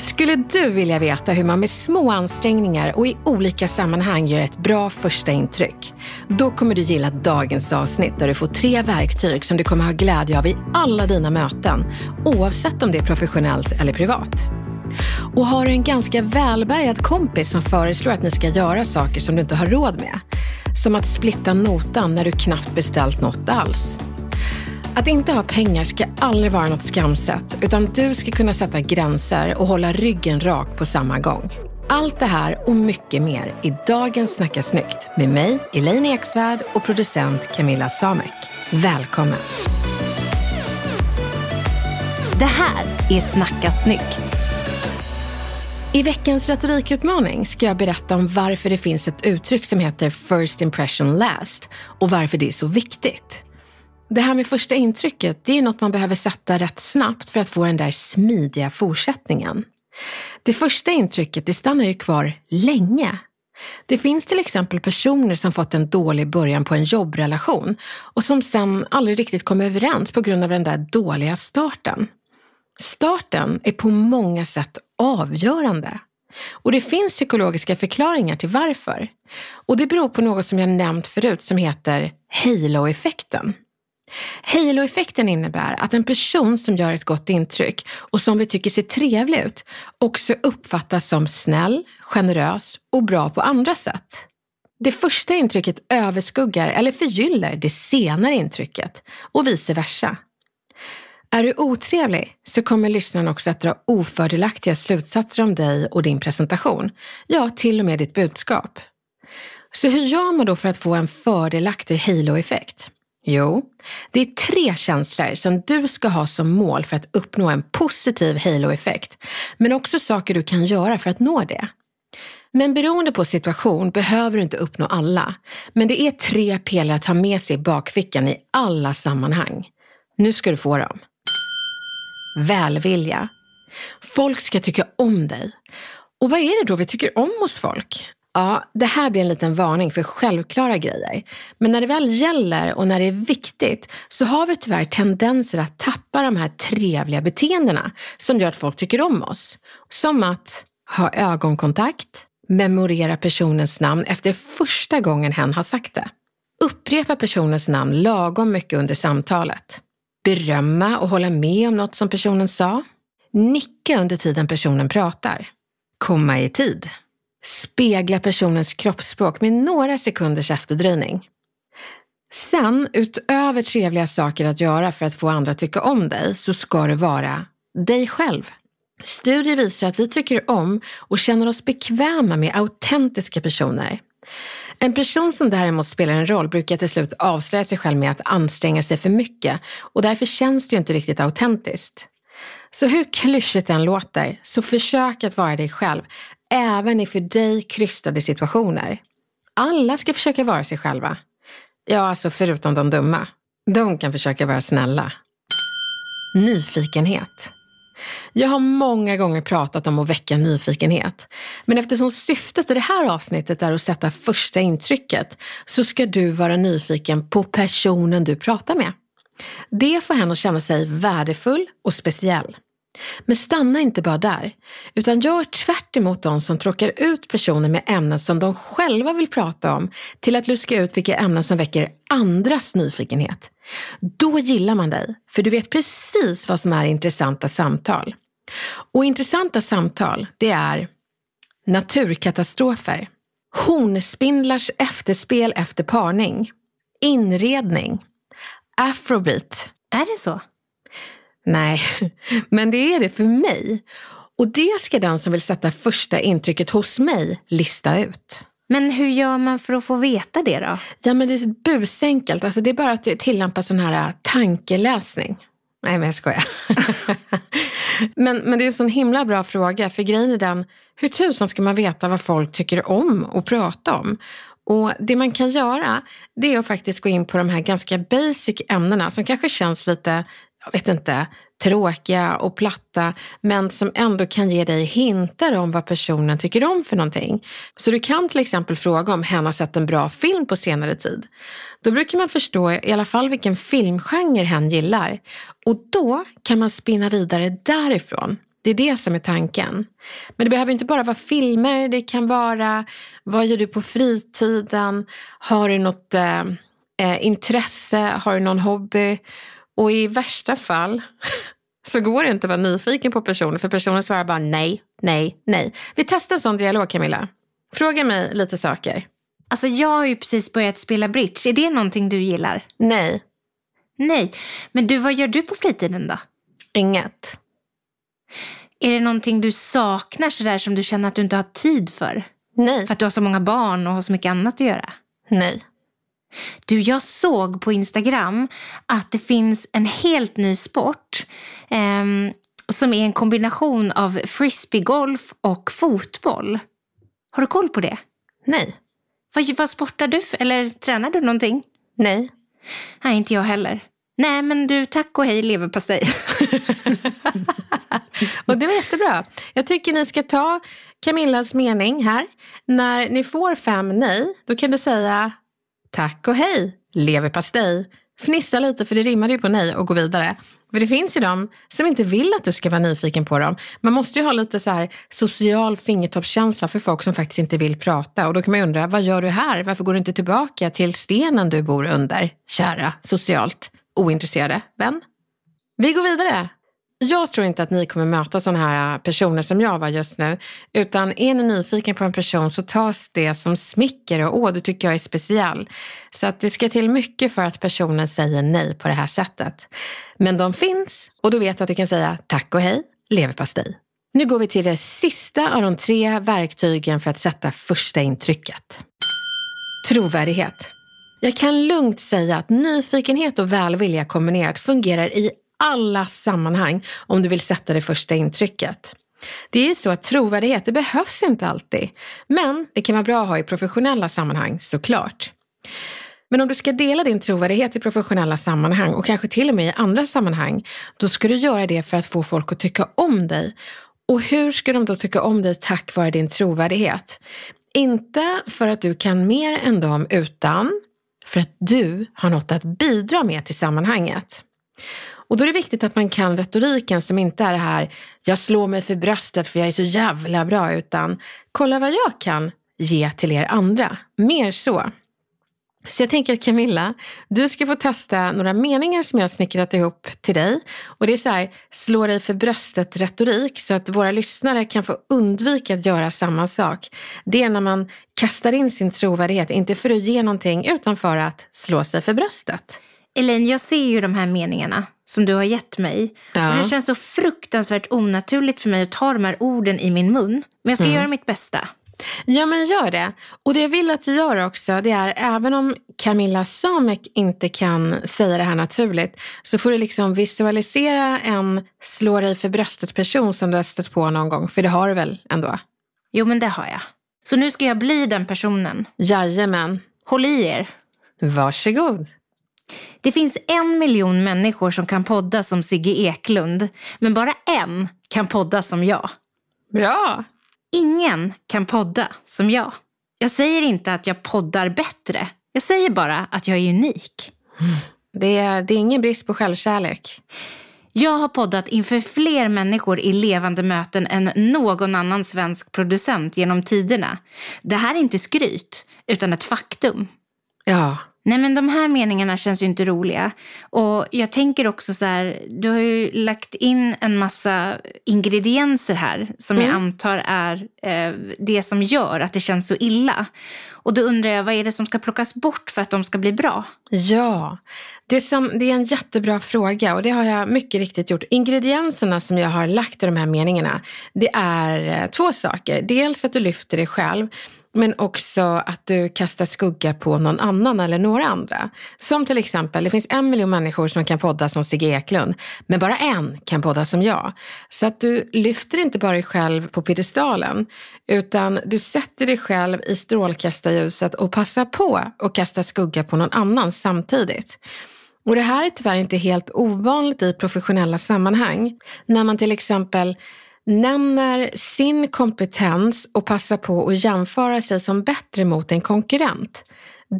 Skulle du vilja veta hur man med små ansträngningar och i olika sammanhang gör ett bra första intryck? Då kommer du gilla dagens avsnitt där du får tre verktyg som du kommer ha glädje av i alla dina möten, oavsett om det är professionellt eller privat. Och har du en ganska välbärgad kompis som föreslår att ni ska göra saker som du inte har råd med? Som att splitta notan när du knappt beställt något alls. Att inte ha pengar ska aldrig vara något skamset, utan du ska kunna sätta gränser och hålla ryggen rak på samma gång. Allt det här och mycket mer i dagens Snacka snyggt med mig, Elaine Eksvärd och producent Camilla Samek. Välkommen! Det här är Snacka snyggt. I veckans retorikutmaning ska jag berätta om varför det finns ett uttryck som heter first impression last och varför det är så viktigt. Det här med första intrycket, det är något man behöver sätta rätt snabbt för att få den där smidiga fortsättningen. Det första intrycket, det stannar ju kvar länge. Det finns till exempel personer som fått en dålig början på en jobbrelation och som sen aldrig riktigt kom överens på grund av den där dåliga starten. Starten är på många sätt avgörande. Och det finns psykologiska förklaringar till varför. Och det beror på något som jag nämnt förut som heter halo-effekten. Haloeffekten innebär att en person som gör ett gott intryck och som vi tycker ser trevlig ut också uppfattas som snäll, generös och bra på andra sätt. Det första intrycket överskuggar eller förgyller det senare intrycket och vice versa. Är du otrevlig så kommer lyssnaren också att dra ofördelaktiga slutsatser om dig och din presentation. Ja, till och med ditt budskap. Så hur gör man då för att få en fördelaktig haloeffekt? Jo, det är tre känslor som du ska ha som mål för att uppnå en positiv halo-effekt, men också saker du kan göra för att nå det. Men beroende på situation behöver du inte uppnå alla, men det är tre pelare att ha med sig i bakfickan i alla sammanhang. Nu ska du få dem. Välvilja. Folk ska tycka om dig. Och vad är det då vi tycker om hos folk? Ja, det här blir en liten varning för självklara grejer. Men när det väl gäller och när det är viktigt så har vi tyvärr tendenser att tappa de här trevliga beteendena som gör att folk tycker om oss. Som att ha ögonkontakt, memorera personens namn efter första gången hen har sagt det. Upprepa personens namn lagom mycket under samtalet. Berömma och hålla med om något som personen sa. Nicka under tiden personen pratar. Komma i tid. Spegla personens kroppsspråk med några sekunders efterdröjning. Sen, utöver trevliga saker att göra för att få andra att tycka om dig, så ska du vara dig själv. Studier visar att vi tycker om och känner oss bekväma med autentiska personer. En person som däremot spelar en roll brukar till slut avslöja sig själv med att anstränga sig för mycket och därför känns det ju inte riktigt autentiskt. Så hur klyschigt den låter, så försök att vara dig själv, även i för dig krystade situationer. Alla ska försöka vara sig själva. Ja, alltså förutom de dumma. De kan försöka vara snälla. Nyfikenhet. Jag har många gånger pratat om att väcka nyfikenhet. Men eftersom syftet i det här avsnittet är att sätta första intrycket så ska du vara nyfiken på personen du pratar med. Det får henne att känna sig värdefull och speciell. Men stanna inte bara där, utan gör tvärt emot de som tråkar ut personer med ämnen som de själva vill prata om till att luska ut vilka ämnen som väcker andras nyfikenhet. Då gillar man dig, för du vet precis vad som är intressanta samtal. Och intressanta samtal, det är naturkatastrofer, hornspindlars efterspel efter parning, inredning, afrobeat. Är det så? Nej, men det är det för mig. Och det ska den som vill sätta första intrycket hos mig lista ut. Men hur gör man för att få veta det då? Ja, men det är busenkelt. Alltså, det är bara att tillämpa sån här äh, tankeläsning. Nej, men jag skojar. men, men det är en sån himla bra fråga, för grejen är den, hur tusan ska man veta vad folk tycker om att prata om? Och det man kan göra, det är att faktiskt gå in på de här ganska basic ämnena som kanske känns lite, jag vet inte, tråkiga och platta, men som ändå kan ge dig hintar om vad personen tycker om för någonting. Så du kan till exempel fråga om hen har sett en bra film på senare tid. Då brukar man förstå i alla fall vilken filmgenre hen gillar. Och då kan man spinna vidare därifrån. Det är det som är tanken. Men det behöver inte bara vara filmer, det kan vara vad gör du på fritiden? Har du något eh, eh intresse? Har du någon hobby? Och i värsta fall så går det inte att vara nyfiken på personen för personen svarar bara nej, nej, nej. Vi testar en sån dialog Camilla. Fråga mig lite saker. Alltså jag har ju precis börjat spela bridge. Är det någonting du gillar? Nej. Nej. Men du, vad gör du på fritiden då? Inget. Är det någonting du saknar sådär som du känner att du inte har tid för? Nej. För att du har så många barn och har så mycket annat att göra? Nej. Du, jag såg på Instagram att det finns en helt ny sport eh, som är en kombination av frisbeegolf och fotboll. Har du koll på det? Nej. Vad, vad sportar du eller tränar du någonting? Nej. Nej, inte jag heller. Nej, men du, tack och hej leverpastej. och det var jättebra. Jag tycker ni ska ta Camillas mening här. När ni får fem nej, då kan du säga tack och hej, leverpastej. Fnissa lite för det rimmade ju på nej och gå vidare. För det finns ju de som inte vill att du ska vara nyfiken på dem. Man måste ju ha lite så här social fingertoppskänsla för folk som faktiskt inte vill prata. Och då kan man ju undra, vad gör du här? Varför går du inte tillbaka till stenen du bor under, kära socialt ointresserade vän? Vi går vidare. Jag tror inte att ni kommer möta sådana här personer som jag var just nu. Utan är ni nyfiken på en person så tas det som smicker och åh, du tycker jag är speciell. Så att det ska till mycket för att personen säger nej på det här sättet. Men de finns och då vet du att du kan säga tack och hej, leverpastej. Nu går vi till det sista av de tre verktygen för att sätta första intrycket. Trovärdighet. Jag kan lugnt säga att nyfikenhet och välvilja kombinerat fungerar i alla sammanhang om du vill sätta det första intrycket. Det är ju så att trovärdighet, det behövs inte alltid. Men det kan vara bra att ha i professionella sammanhang, såklart. Men om du ska dela din trovärdighet i professionella sammanhang och kanske till och med i andra sammanhang, då ska du göra det för att få folk att tycka om dig. Och hur ska de då tycka om dig tack vare din trovärdighet? Inte för att du kan mer än dem, utan för att du har något att bidra med till sammanhanget. Och då är det viktigt att man kan retoriken som inte är det här, jag slår mig för bröstet för jag är så jävla bra, utan kolla vad jag kan ge till er andra. Mer så. Så jag tänker att Camilla, du ska få testa några meningar som jag har snickrat ihop till dig. Och det är så här, slå dig för bröstet retorik så att våra lyssnare kan få undvika att göra samma sak. Det är när man kastar in sin trovärdighet, inte för att ge någonting utan för att slå sig för bröstet. Elaine, jag ser ju de här meningarna som du har gett mig. Ja. det känns så fruktansvärt onaturligt för mig att ta de här orden i min mun. Men jag ska mm. göra mitt bästa. Ja, men gör det. Och det jag vill att du gör också, det är även om Camilla Samek inte kan säga det här naturligt, så får du liksom visualisera en slå dig för bröstet person som du har stött på någon gång. För det har du väl ändå? Jo, men det har jag. Så nu ska jag bli den personen. Jajamän. Håll i er. Varsågod. Det finns en miljon människor som kan podda som Sigge Eklund, men bara en kan podda som jag. Bra! Ingen kan podda som jag. Jag säger inte att jag poddar bättre. Jag säger bara att jag är unik. Det är, det är ingen brist på självkärlek. Jag har poddat inför fler människor i levande möten än någon annan svensk producent genom tiderna. Det här är inte skryt, utan ett faktum. Ja, Nej men de här meningarna känns ju inte roliga. Och jag tänker också så här, du har ju lagt in en massa ingredienser här som mm. jag antar är eh, det som gör att det känns så illa. Och då undrar jag, vad är det som ska plockas bort för att de ska bli bra? Ja, det, som, det är en jättebra fråga och det har jag mycket riktigt gjort. Ingredienserna som jag har lagt i de här meningarna, det är eh, två saker. Dels att du lyfter dig själv men också att du kastar skugga på någon annan eller några andra. Som till exempel, det finns en miljon människor som kan podda som Sigge Eklund, men bara en kan podda som jag. Så att du lyfter inte bara dig själv på piedestalen, utan du sätter dig själv i strålkastarljuset och passar på att kasta skugga på någon annan samtidigt. Och det här är tyvärr inte helt ovanligt i professionella sammanhang. När man till exempel nämner sin kompetens och passar på att jämföra sig som bättre mot en konkurrent.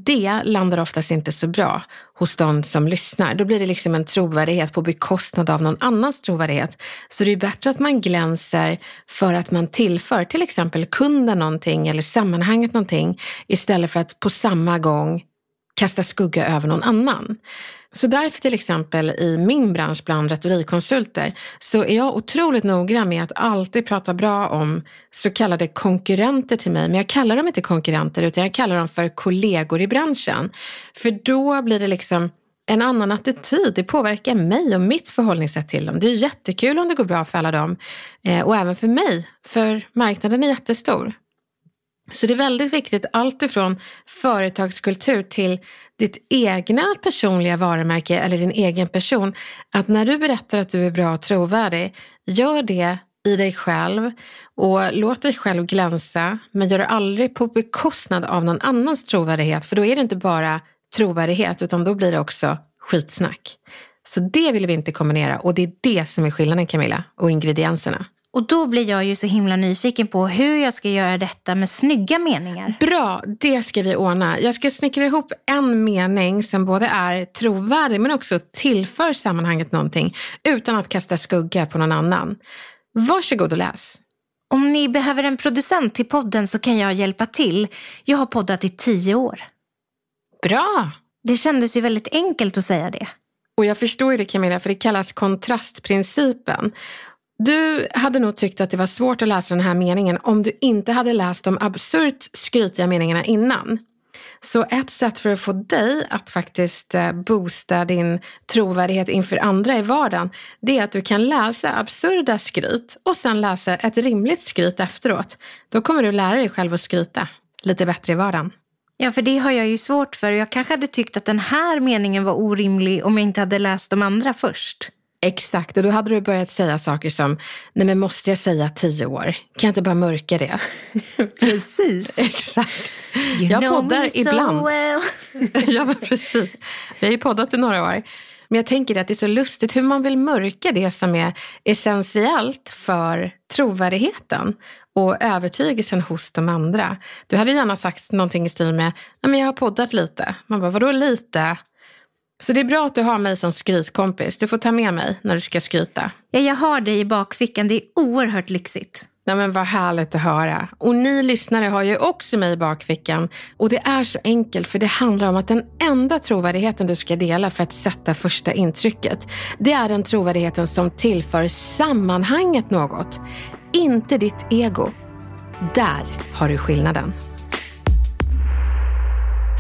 Det landar oftast inte så bra hos de som lyssnar. Då blir det liksom en trovärdighet på bekostnad av någon annans trovärdighet. Så det är bättre att man glänser för att man tillför till exempel kunden någonting eller sammanhanget någonting istället för att på samma gång kasta skugga över någon annan. Så därför till exempel i min bransch bland retorikkonsulter så är jag otroligt noggrann med att alltid prata bra om så kallade konkurrenter till mig. Men jag kallar dem inte konkurrenter utan jag kallar dem för kollegor i branschen. För då blir det liksom en annan attityd. Det påverkar mig och mitt förhållningssätt till dem. Det är jättekul om det går bra för alla dem eh, och även för mig, för marknaden är jättestor. Så det är väldigt viktigt, allt ifrån företagskultur till ditt egna personliga varumärke eller din egen person, att när du berättar att du är bra och trovärdig, gör det i dig själv och låt dig själv glänsa, men gör det aldrig på bekostnad av någon annans trovärdighet, för då är det inte bara trovärdighet, utan då blir det också skitsnack. Så det vill vi inte kombinera och det är det som är skillnaden Camilla och ingredienserna. Och då blir jag ju så himla nyfiken på hur jag ska göra detta med snygga meningar. Bra, det ska vi ordna. Jag ska snickra ihop en mening som både är trovärdig men också tillför sammanhanget någonting utan att kasta skugga på någon annan. Varsågod och läs. Om ni behöver en producent till podden så kan jag hjälpa till. Jag har poddat i tio år. Bra! Det kändes ju väldigt enkelt att säga det. Och jag förstår det Camilla, för det kallas kontrastprincipen. Du hade nog tyckt att det var svårt att läsa den här meningen om du inte hade läst de absurt skrytiga meningarna innan. Så ett sätt för att få dig att faktiskt eh, boosta din trovärdighet inför andra i vardagen, det är att du kan läsa absurda skryt och sen läsa ett rimligt skryt efteråt. Då kommer du lära dig själv att skryta lite bättre i vardagen. Ja, för det har jag ju svårt för. Jag kanske hade tyckt att den här meningen var orimlig om jag inte hade läst de andra först. Exakt, och då hade du börjat säga saker som, nej men måste jag säga tio år? Kan jag inte bara mörka det? precis. Exakt. You jag poddar so ibland. Well. ja, men precis. Vi har ju poddat i några år. Men jag tänker att det är så lustigt hur man vill mörka det som är essentiellt för trovärdigheten och övertygelsen hos de andra. Du hade gärna sagt någonting i stil med, nej men jag har poddat lite. Man bara, vadå lite? Så det är bra att du har mig som skrytkompis. Du får ta med mig när du ska skryta. Ja, jag har dig i bakfickan. Det är oerhört lyxigt. Ja, men vad härligt att höra. Och ni lyssnare har ju också mig i bakfickan. Och det är så enkelt för det handlar om att den enda trovärdigheten du ska dela för att sätta första intrycket, det är den trovärdigheten som tillför sammanhanget något. Inte ditt ego. Där har du skillnaden.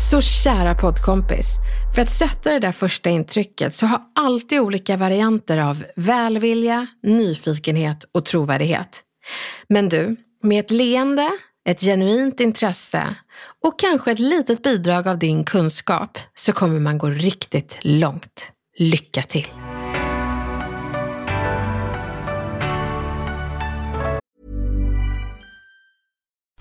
Så kära poddkompis, för att sätta det där första intrycket så har alltid olika varianter av välvilja, nyfikenhet och trovärdighet. Men du, med ett leende, ett genuint intresse och kanske ett litet bidrag av din kunskap så kommer man gå riktigt långt. Lycka till!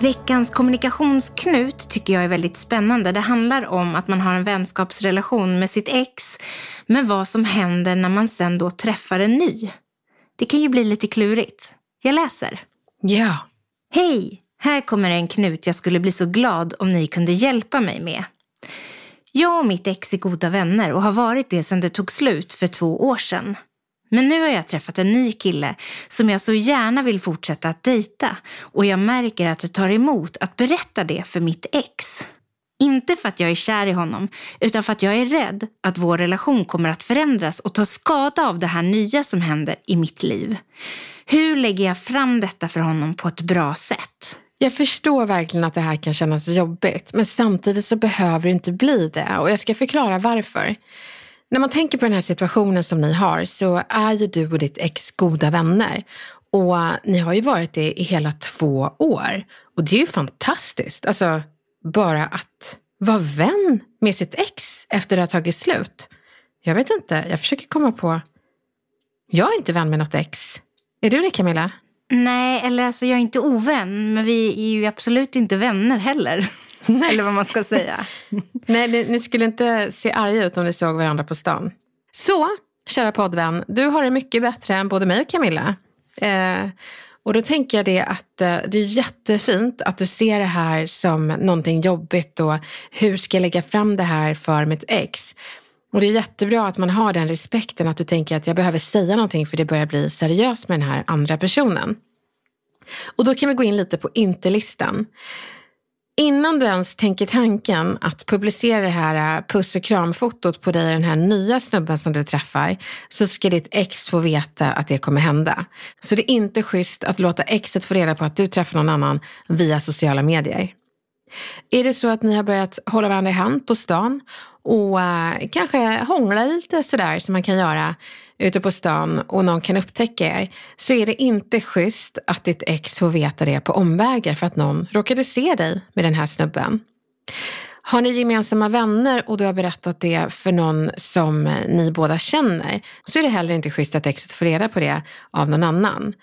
Veckans kommunikationsknut tycker jag är väldigt spännande. Det handlar om att man har en vänskapsrelation med sitt ex, men vad som händer när man sen då träffar en ny. Det kan ju bli lite klurigt. Jag läser. Ja. Hej! Här kommer en knut jag skulle bli så glad om ni kunde hjälpa mig med. Jag och mitt ex är goda vänner och har varit det sedan det tog slut för två år sedan. Men nu har jag träffat en ny kille som jag så gärna vill fortsätta att dejta och jag märker att det tar emot att berätta det för mitt ex. Inte för att jag är kär i honom, utan för att jag är rädd att vår relation kommer att förändras och ta skada av det här nya som händer i mitt liv. Hur lägger jag fram detta för honom på ett bra sätt? Jag förstår verkligen att det här kan kännas jobbigt, men samtidigt så behöver det inte bli det och jag ska förklara varför. När man tänker på den här situationen som ni har så är ju du och ditt ex goda vänner. Och ni har ju varit det i hela två år. Och det är ju fantastiskt. Alltså, bara att vara vän med sitt ex efter det har tagit slut. Jag vet inte, jag försöker komma på... Jag är inte vän med något ex. Är du det Camilla? Nej, eller alltså jag är inte ovän, men vi är ju absolut inte vänner heller eller vad man ska säga. Nej, ni, ni skulle inte se arga ut om ni såg varandra på stan. Så, kära poddvän, du har det mycket bättre än både mig och Camilla. Eh, och då tänker jag det att eh, det är jättefint att du ser det här som någonting jobbigt och hur ska jag lägga fram det här för mitt ex? Och det är jättebra att man har den respekten att du tänker att jag behöver säga någonting för det börjar bli seriöst med den här andra personen. Och då kan vi gå in lite på inte-listan. Innan du ens tänker tanken att publicera det här äh, puss och kramfotot på dig och den här nya snubben som du träffar så ska ditt ex få veta att det kommer hända. Så det är inte schysst att låta exet få reda på att du träffar någon annan via sociala medier. Är det så att ni har börjat hålla varandra i hand på stan och uh, kanske hångla lite sådär som man kan göra ute på stan och någon kan upptäcka er så är det inte schysst att ditt ex får veta det på omvägar för att någon råkade se dig med den här snubben. Har ni gemensamma vänner och du har berättat det för någon som ni båda känner så är det heller inte schysst att exet får reda på det av någon annan.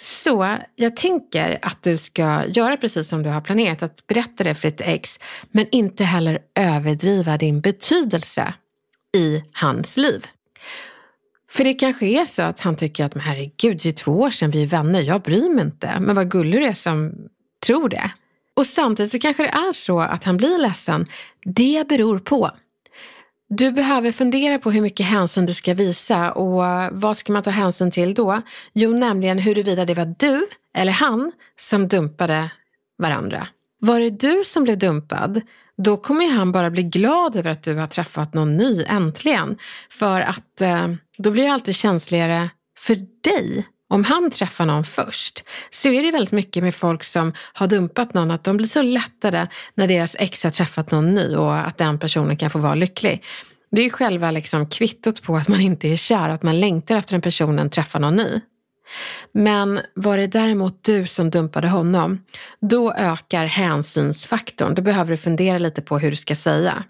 Så jag tänker att du ska göra precis som du har planerat, att berätta det för ditt ex, men inte heller överdriva din betydelse i hans liv. För det kanske är så att han tycker att, men herregud, det är två år sedan vi är vänner, jag bryr mig inte. Men vad gullig du är som tror det. Och samtidigt så kanske det är så att han blir ledsen. Det beror på. Du behöver fundera på hur mycket hänsyn du ska visa och eh, vad ska man ta hänsyn till då? Jo, nämligen huruvida det var du eller han som dumpade varandra. Var det du som blev dumpad, då kommer han bara bli glad över att du har träffat någon ny äntligen. För att eh, då blir det alltid känsligare för dig om han träffar någon först så är det väldigt mycket med folk som har dumpat någon att de blir så lättade när deras ex har träffat någon ny och att den personen kan få vara lycklig. Det är ju själva liksom kvittot på att man inte är kär, att man längtar efter en personen träffar någon ny. Men var det däremot du som dumpade honom, då ökar hänsynsfaktorn. Då behöver du fundera lite på hur du ska säga.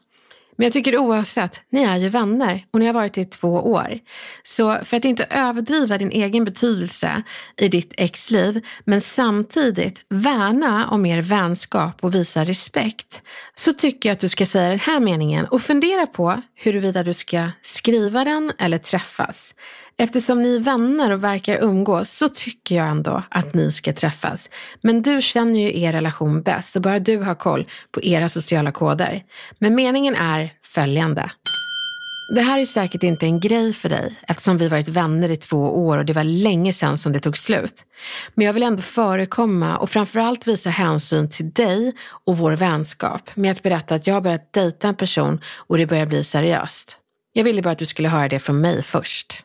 Men jag tycker oavsett, ni är ju vänner och ni har varit det i två år. Så för att inte överdriva din egen betydelse i ditt exliv, men samtidigt värna om er vänskap och visa respekt, så tycker jag att du ska säga den här meningen och fundera på huruvida du ska skriva den eller träffas. Eftersom ni är vänner och verkar umgås så tycker jag ändå att ni ska träffas. Men du känner ju er relation bäst så bara du har koll på era sociala koder. Men meningen är följande. Det här är säkert inte en grej för dig eftersom vi varit vänner i två år och det var länge sedan som det tog slut. Men jag vill ändå förekomma och framförallt visa hänsyn till dig och vår vänskap med att berätta att jag har börjat dejta en person och det börjar bli seriöst. Jag ville bara att du skulle höra det från mig först.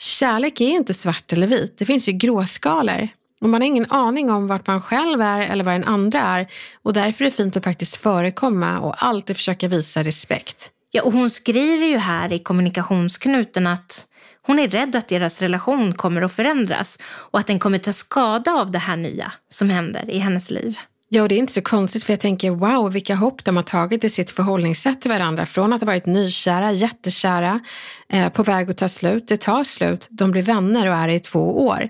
Kärlek är ju inte svart eller vit, det finns ju gråskalor. Och man har ingen aning om vart man själv är eller vad den andra är. Och därför är det fint att faktiskt förekomma och alltid försöka visa respekt. Ja, och hon skriver ju här i kommunikationsknuten att hon är rädd att deras relation kommer att förändras och att den kommer ta skada av det här nya som händer i hennes liv. Ja, och det är inte så konstigt för jag tänker wow, vilka hopp de har tagit i sitt förhållningssätt till varandra. Från att ha varit nykära, jättekära, eh, på väg att ta slut. Det tar slut, de blir vänner och är i två år.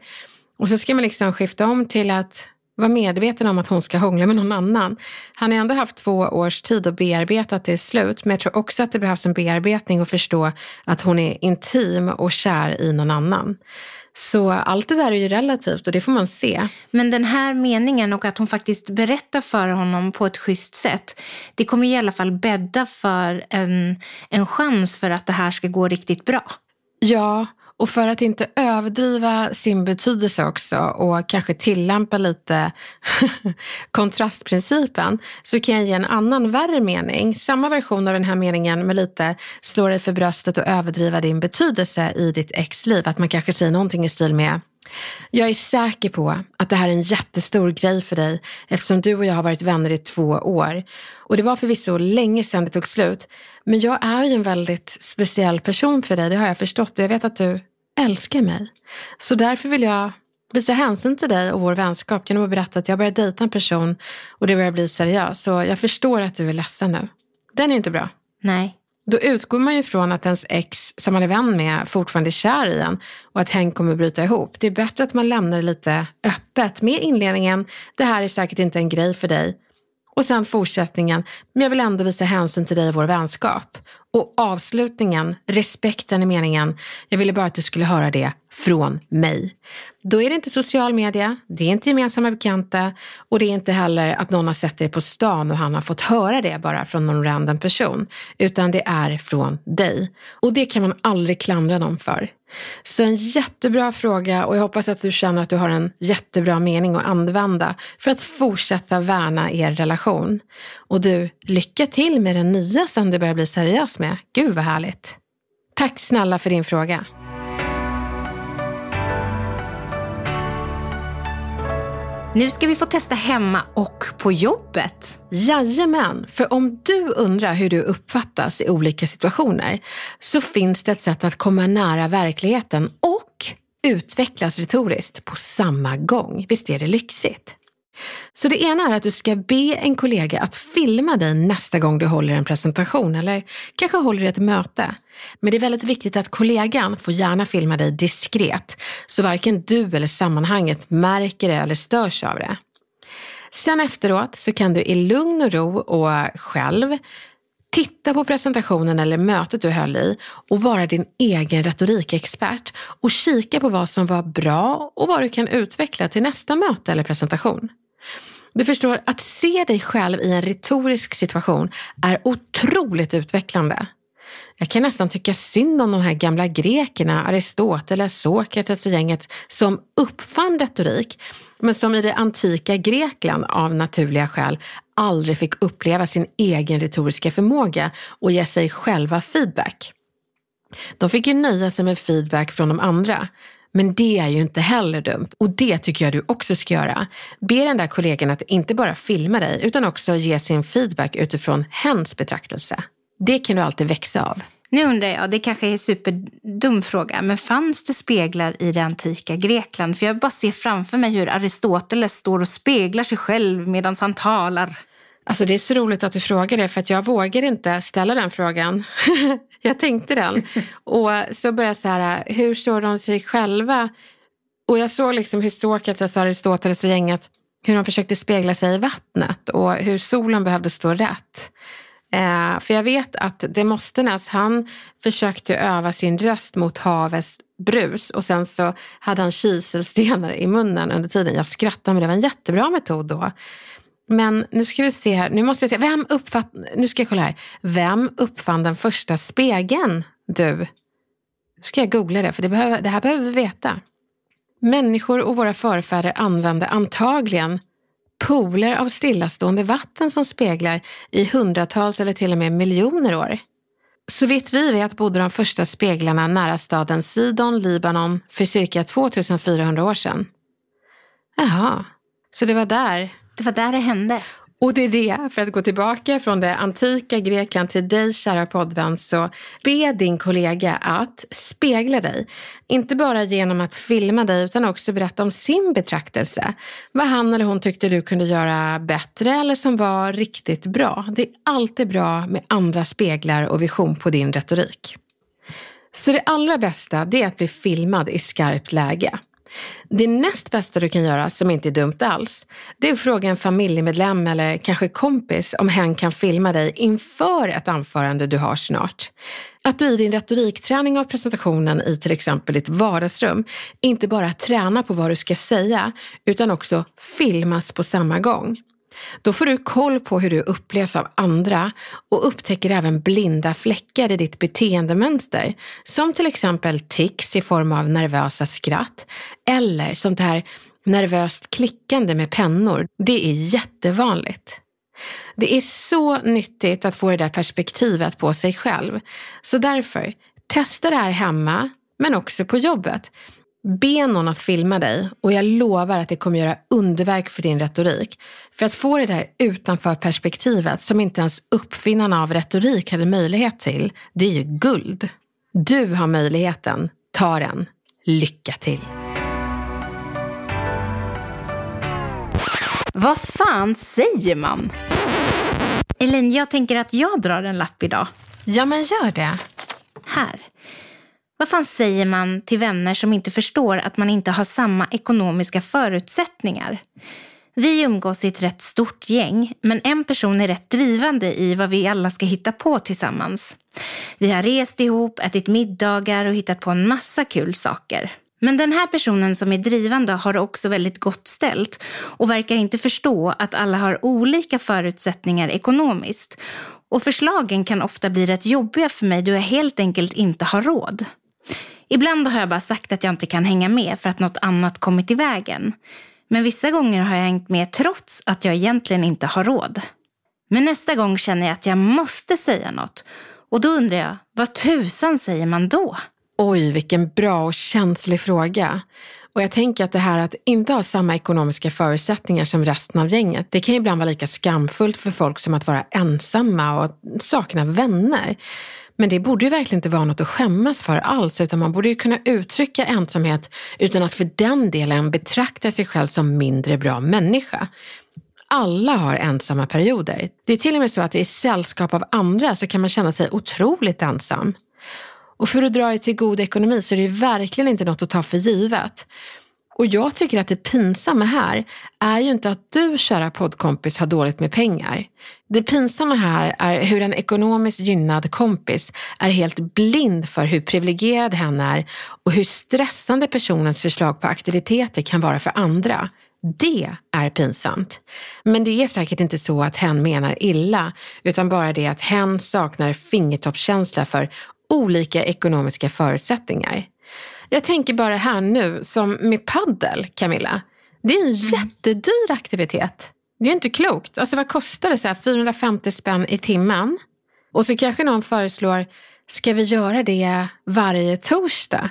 Och så ska man liksom skifta om till att vara medveten om att hon ska hångla med någon annan. Han har ändå haft två års tid att bearbeta att det är slut, men jag tror också att det behövs en bearbetning och förstå att hon är intim och kär i någon annan. Så allt det där är ju relativt och det får man se. Men den här meningen och att hon faktiskt berättar för honom på ett schysst sätt, det kommer i alla fall bädda för en, en chans för att det här ska gå riktigt bra. Ja, och för att inte överdriva sin betydelse också och kanske tillämpa lite kontrastprincipen så kan jag ge en annan värre mening. Samma version av den här meningen med lite slå dig för bröstet och överdriva din betydelse i ditt exliv. Att man kanske säger någonting i stil med jag är säker på att det här är en jättestor grej för dig eftersom du och jag har varit vänner i två år. Och det var förvisso länge sedan det tog slut. Men jag är ju en väldigt speciell person för dig, det har jag förstått och jag vet att du älskar mig. Så därför vill jag visa hänsyn till dig och vår vänskap genom att berätta att jag börjar dejta en person och det börjar bli seriöst. Så jag förstår att du är ledsen nu. Den är inte bra. Nej. Då utgår man ju från att ens ex som man är vän med fortfarande är kär i en och att hen kommer bryta ihop. Det är bättre att man lämnar det lite öppet med inledningen. Det här är säkert inte en grej för dig. Och sen fortsättningen, men jag vill ändå visa hänsyn till dig och vår vänskap. Och avslutningen, respekten i meningen, jag ville bara att du skulle höra det från mig. Då är det inte social media, det är inte gemensamma bekanta och det är inte heller att någon har sett dig på stan och han har fått höra det bara från någon random person, utan det är från dig. Och det kan man aldrig klandra någon för. Så en jättebra fråga och jag hoppas att du känner att du har en jättebra mening att använda för att fortsätta värna er relation. Och du, lycka till med den nya som du börjar bli seriös med. Gud vad härligt. Tack snälla för din fråga. Nu ska vi få testa hemma och på jobbet. Jajamän, för om du undrar hur du uppfattas i olika situationer så finns det ett sätt att komma nära verkligheten och utvecklas retoriskt på samma gång. Visst är det lyxigt? Så det ena är att du ska be en kollega att filma dig nästa gång du håller en presentation eller kanske håller ett möte. Men det är väldigt viktigt att kollegan får gärna filma dig diskret så varken du eller sammanhanget märker det eller störs av det. Sen efteråt så kan du i lugn och ro och själv Titta på presentationen eller mötet du höll i och vara din egen retorikexpert och kika på vad som var bra och vad du kan utveckla till nästa möte eller presentation. Du förstår, att se dig själv i en retorisk situation är otroligt utvecklande. Jag kan nästan tycka synd om de här gamla grekerna, Aristoteles, Sokrates och gänget som uppfann retorik, men som i det antika Grekland av naturliga skäl aldrig fick uppleva sin egen retoriska förmåga och ge sig själva feedback. De fick ju nöja sig med feedback från de andra, men det är ju inte heller dumt och det tycker jag du också ska göra. Be den där kollegan att inte bara filma dig utan också ge sin feedback utifrån hens betraktelse. Det kan du alltid växa av. Nu undrar jag, det kanske är en superdum fråga, men fanns det speglar i det antika Grekland? För jag bara ser framför mig hur Aristoteles står och speglar sig själv medan han talar. Alltså det är så roligt att du frågar det för att jag vågar inte ställa den frågan. jag tänkte den. Och så började jag så här, hur såg de sig själva? Och jag såg liksom hur Sokrates, Aristoteles och gänget, hur de försökte spegla sig i vattnet och hur solen behövde stå rätt. Eh, för jag vet att Demosthenes, han försökte öva sin röst mot havets brus och sen så hade han kiselstenar i munnen under tiden. Jag skrattade men det var en jättebra metod då. Men nu ska vi se här, nu måste jag se, vem uppfatt, nu ska jag kolla här. Vem uppfann den första spegeln? Du? Nu ska jag googla det, för det, behöver, det här behöver vi veta. Människor och våra förfäder använde antagligen pooler av stillastående vatten som speglar i hundratals eller till och med miljoner år. Så vitt vi vet bodde de första speglarna nära staden Sidon, Libanon, för cirka 2400 år sedan. Jaha, så det var där. Det var där det hände. Och det är det, för att gå tillbaka från det antika Grekland till dig kära poddvän, så be din kollega att spegla dig. Inte bara genom att filma dig utan också berätta om sin betraktelse. Vad han eller hon tyckte du kunde göra bättre eller som var riktigt bra. Det är alltid bra med andra speglar och vision på din retorik. Så det allra bästa det är att bli filmad i skarpt läge. Det näst bästa du kan göra, som inte är dumt alls, det är att fråga en familjemedlem eller kanske kompis om hen kan filma dig inför ett anförande du har snart. Att du i din retorikträning av presentationen i till exempel ditt vardagsrum inte bara tränar på vad du ska säga, utan också filmas på samma gång. Då får du koll på hur du upplevs av andra och upptäcker även blinda fläckar i ditt beteendemönster. Som till exempel tics i form av nervösa skratt eller sånt här nervöst klickande med pennor. Det är jättevanligt. Det är så nyttigt att få det där perspektivet på sig själv. Så därför, testa det här hemma, men också på jobbet. Be någon att filma dig och jag lovar att det kommer göra underverk för din retorik. För att få det där utanför perspektivet som inte ens uppfinnarna av retorik hade möjlighet till, det är ju guld. Du har möjligheten. Ta den. Lycka till! Vad fan säger man? Elin, jag tänker att jag drar en lapp idag. Ja, men gör det. Här. Vad fan säger man till vänner som inte förstår att man inte har samma ekonomiska förutsättningar? Vi umgås i ett rätt stort gäng, men en person är rätt drivande i vad vi alla ska hitta på tillsammans. Vi har rest ihop, ätit middagar och hittat på en massa kul saker. Men den här personen som är drivande har det också väldigt gott ställt och verkar inte förstå att alla har olika förutsättningar ekonomiskt. Och förslagen kan ofta bli rätt jobbiga för mig då jag helt enkelt inte har råd. Ibland har jag bara sagt att jag inte kan hänga med för att något annat kommit i vägen. Men vissa gånger har jag hängt med trots att jag egentligen inte har råd. Men nästa gång känner jag att jag måste säga något. Och då undrar jag, vad tusan säger man då? Oj, vilken bra och känslig fråga. Och jag tänker att det här att inte ha samma ekonomiska förutsättningar som resten av gänget, det kan ju ibland vara lika skamfullt för folk som att vara ensamma och sakna vänner. Men det borde ju verkligen inte vara något att skämmas för alls, utan man borde ju kunna uttrycka ensamhet utan att för den delen betrakta sig själv som mindre bra människa. Alla har ensamma perioder. Det är till och med så att i sällskap av andra så kan man känna sig otroligt ensam. Och för att dra er till god ekonomi så är det ju verkligen inte något att ta för givet. Och jag tycker att det pinsamma här är ju inte att du, kära poddkompis, har dåligt med pengar. Det pinsamma här är hur en ekonomiskt gynnad kompis är helt blind för hur privilegierad hen är och hur stressande personens förslag på aktiviteter kan vara för andra. Det är pinsamt. Men det är säkert inte så att hen menar illa, utan bara det att hen saknar fingertoppskänsla för olika ekonomiska förutsättningar. Jag tänker bara här nu, som med paddel, Camilla. Det är en mm. jättedyr aktivitet. Det är inte klokt. Alltså vad kostar det? Så här, 450 spänn i timmen. Och så kanske någon föreslår, ska vi göra det varje torsdag?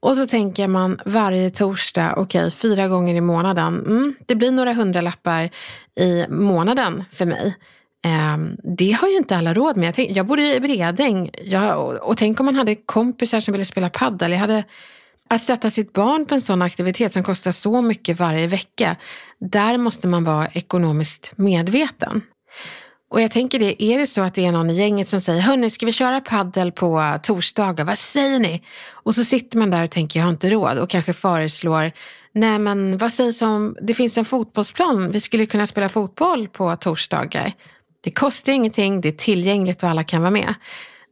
Och så tänker man varje torsdag, okej, okay, fyra gånger i månaden. Mm, det blir några hundralappar i månaden för mig. Um, det har ju inte alla råd med. Jag, tänk, jag bodde i Bredäng jag, och, och tänk om man hade kompisar som ville spela paddel. Jag hade att sätta sitt barn på en sån aktivitet som kostar så mycket varje vecka, där måste man vara ekonomiskt medveten. Och jag tänker det, är det så att det är någon i gänget som säger, hörni, ska vi köra paddel på torsdagar? Vad säger ni? Och så sitter man där och tänker, jag har inte råd och kanske föreslår, nej men vad sägs om, det finns en fotbollsplan, vi skulle kunna spela fotboll på torsdagar. Det kostar ingenting, det är tillgängligt och alla kan vara med.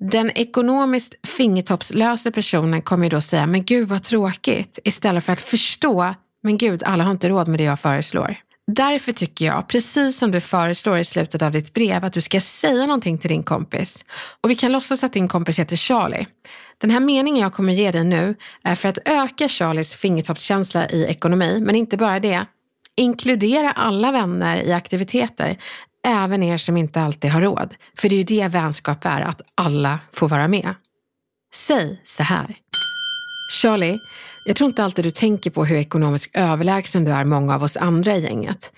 Den ekonomiskt fingertoppslösa personen kommer ju då säga, men gud vad tråkigt, istället för att förstå, men gud, alla har inte råd med det jag föreslår. Därför tycker jag, precis som du föreslår i slutet av ditt brev, att du ska säga någonting till din kompis. Och vi kan låtsas att din kompis heter Charlie. Den här meningen jag kommer ge dig nu är för att öka Charlies fingertoppskänsla i ekonomi, men inte bara det. Inkludera alla vänner i aktiviteter även er som inte alltid har råd. För det är ju det vänskap är, att alla får vara med. Säg så här. Charlie, jag tror inte alltid du tänker på hur ekonomiskt överlägsen du är många av oss andra i gänget.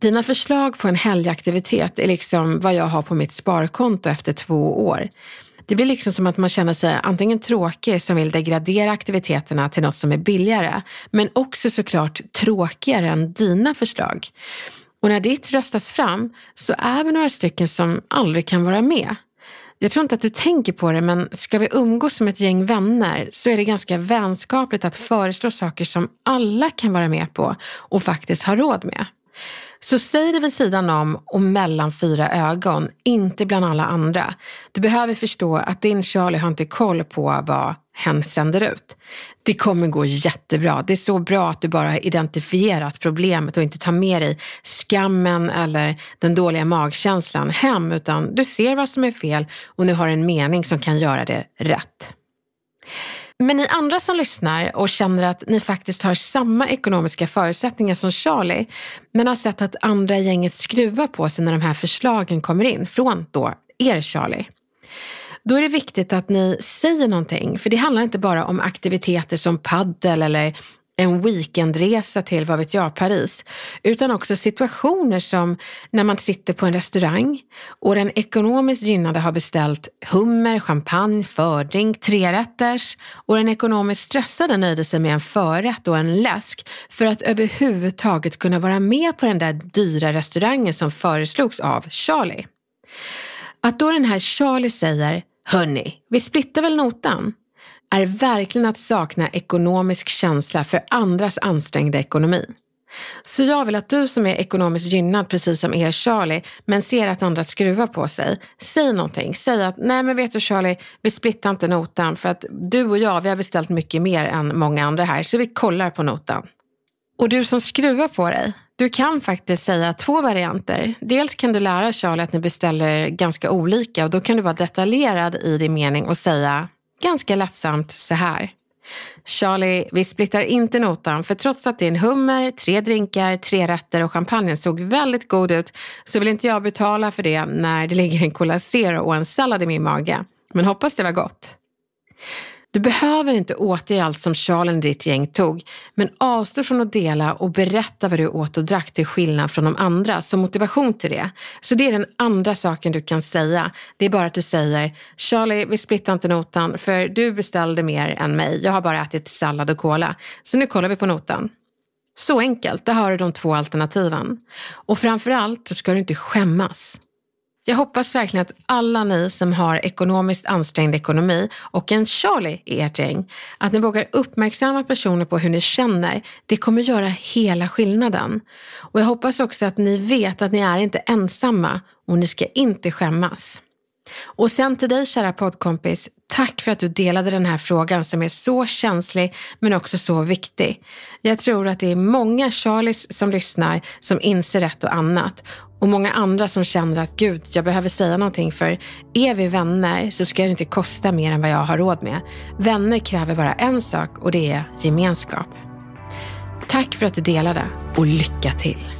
Dina förslag på en helgaktivitet är liksom vad jag har på mitt sparkonto efter två år. Det blir liksom som att man känner sig antingen tråkig som vill degradera aktiviteterna till något som är billigare, men också såklart tråkigare än dina förslag. Och när ditt röstas fram så är vi några stycken som aldrig kan vara med. Jag tror inte att du tänker på det, men ska vi umgås som ett gäng vänner så är det ganska vänskapligt att föreslå saker som alla kan vara med på och faktiskt har råd med. Så säg det vid sidan om och mellan fyra ögon, inte bland alla andra. Du behöver förstå att din Charlie har inte koll på vad hen sänder ut. Det kommer gå jättebra. Det är så bra att du bara har identifierat problemet och inte tar med dig skammen eller den dåliga magkänslan hem, utan du ser vad som är fel och nu har en mening som kan göra det rätt. Men ni andra som lyssnar och känner att ni faktiskt har samma ekonomiska förutsättningar som Charlie, men har sett att andra gänget skruvar på sig när de här förslagen kommer in från då er Charlie. Då är det viktigt att ni säger någonting, för det handlar inte bara om aktiviteter som paddel eller en weekendresa till, vad vet jag, Paris, utan också situationer som när man sitter på en restaurang och den ekonomiskt gynnade har beställt hummer, champagne, fördrink, trerätters och den ekonomiskt stressade nöjde sig med en förrätt och en läsk för att överhuvudtaget kunna vara med på den där dyra restaurangen som föreslogs av Charlie. Att då den här Charlie säger Hörni, vi splittar väl notan? Är verkligen att sakna ekonomisk känsla för andras ansträngda ekonomi. Så jag vill att du som är ekonomiskt gynnad, precis som er Charlie, men ser att andra skruvar på sig, säg någonting. Säg att, nej men vet du Charlie, vi splittar inte notan för att du och jag, vi har beställt mycket mer än många andra här, så vi kollar på notan. Och du som skruvar på dig, du kan faktiskt säga två varianter. Dels kan du lära Charlie att ni beställer ganska olika och då kan du vara detaljerad i din mening och säga ganska lättsamt så här. Charlie, vi splittar inte notan för trots att din hummer, tre drinkar, tre rätter och champagnen såg väldigt god ut så vill inte jag betala för det när det ligger en Cola Zero och en sallad i min mage. Men hoppas det var gott. Du behöver inte återge allt som Charlie och ditt gäng tog, men avstå från att dela och berätta vad du åt och drack till skillnad från de andra som motivation till det. Så det är den andra saken du kan säga. Det är bara att du säger Charlie, vi splittar inte notan för du beställde mer än mig. Jag har bara ätit sallad och cola. Så nu kollar vi på notan. Så enkelt, där har du de två alternativen. Och framförallt så ska du inte skämmas. Jag hoppas verkligen att alla ni som har ekonomiskt ansträngd ekonomi och en Charlie i ert gäng, att ni vågar uppmärksamma personer på hur ni känner. Det kommer göra hela skillnaden. Och jag hoppas också att ni vet att ni är inte ensamma och ni ska inte skämmas. Och sen till dig kära poddkompis, tack för att du delade den här frågan som är så känslig men också så viktig. Jag tror att det är många Charlies som lyssnar som inser ett och annat och många andra som känner att gud, jag behöver säga någonting för är vi vänner så ska det inte kosta mer än vad jag har råd med. Vänner kräver bara en sak och det är gemenskap. Tack för att du delade och lycka till!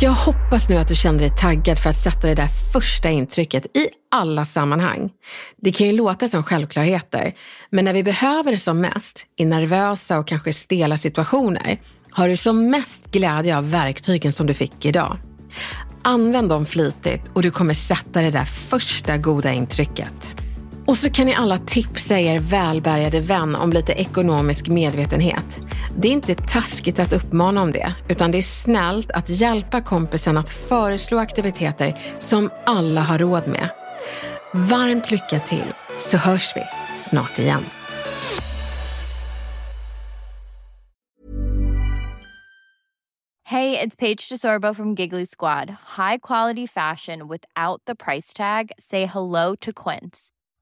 Jag hoppas nu att du känner dig taggad för att sätta det där första intrycket i alla sammanhang. Det kan ju låta som självklarheter, men när vi behöver det som mest, i nervösa och kanske stela situationer, har du som mest glädje av verktygen som du fick idag. Använd dem flitigt och du kommer sätta det där första goda intrycket. Och så kan ni alla tipsa er välbärgade vän om lite ekonomisk medvetenhet. Det är inte taskigt att uppmana om det, utan det är snällt att hjälpa kompisen att föreslå aktiviteter som alla har råd med. Varmt lycka till, så hörs vi snart igen. Hej, det är Paige DeSorbo från Giggly Squad. High quality fashion without the price tag. Say hello to Quince.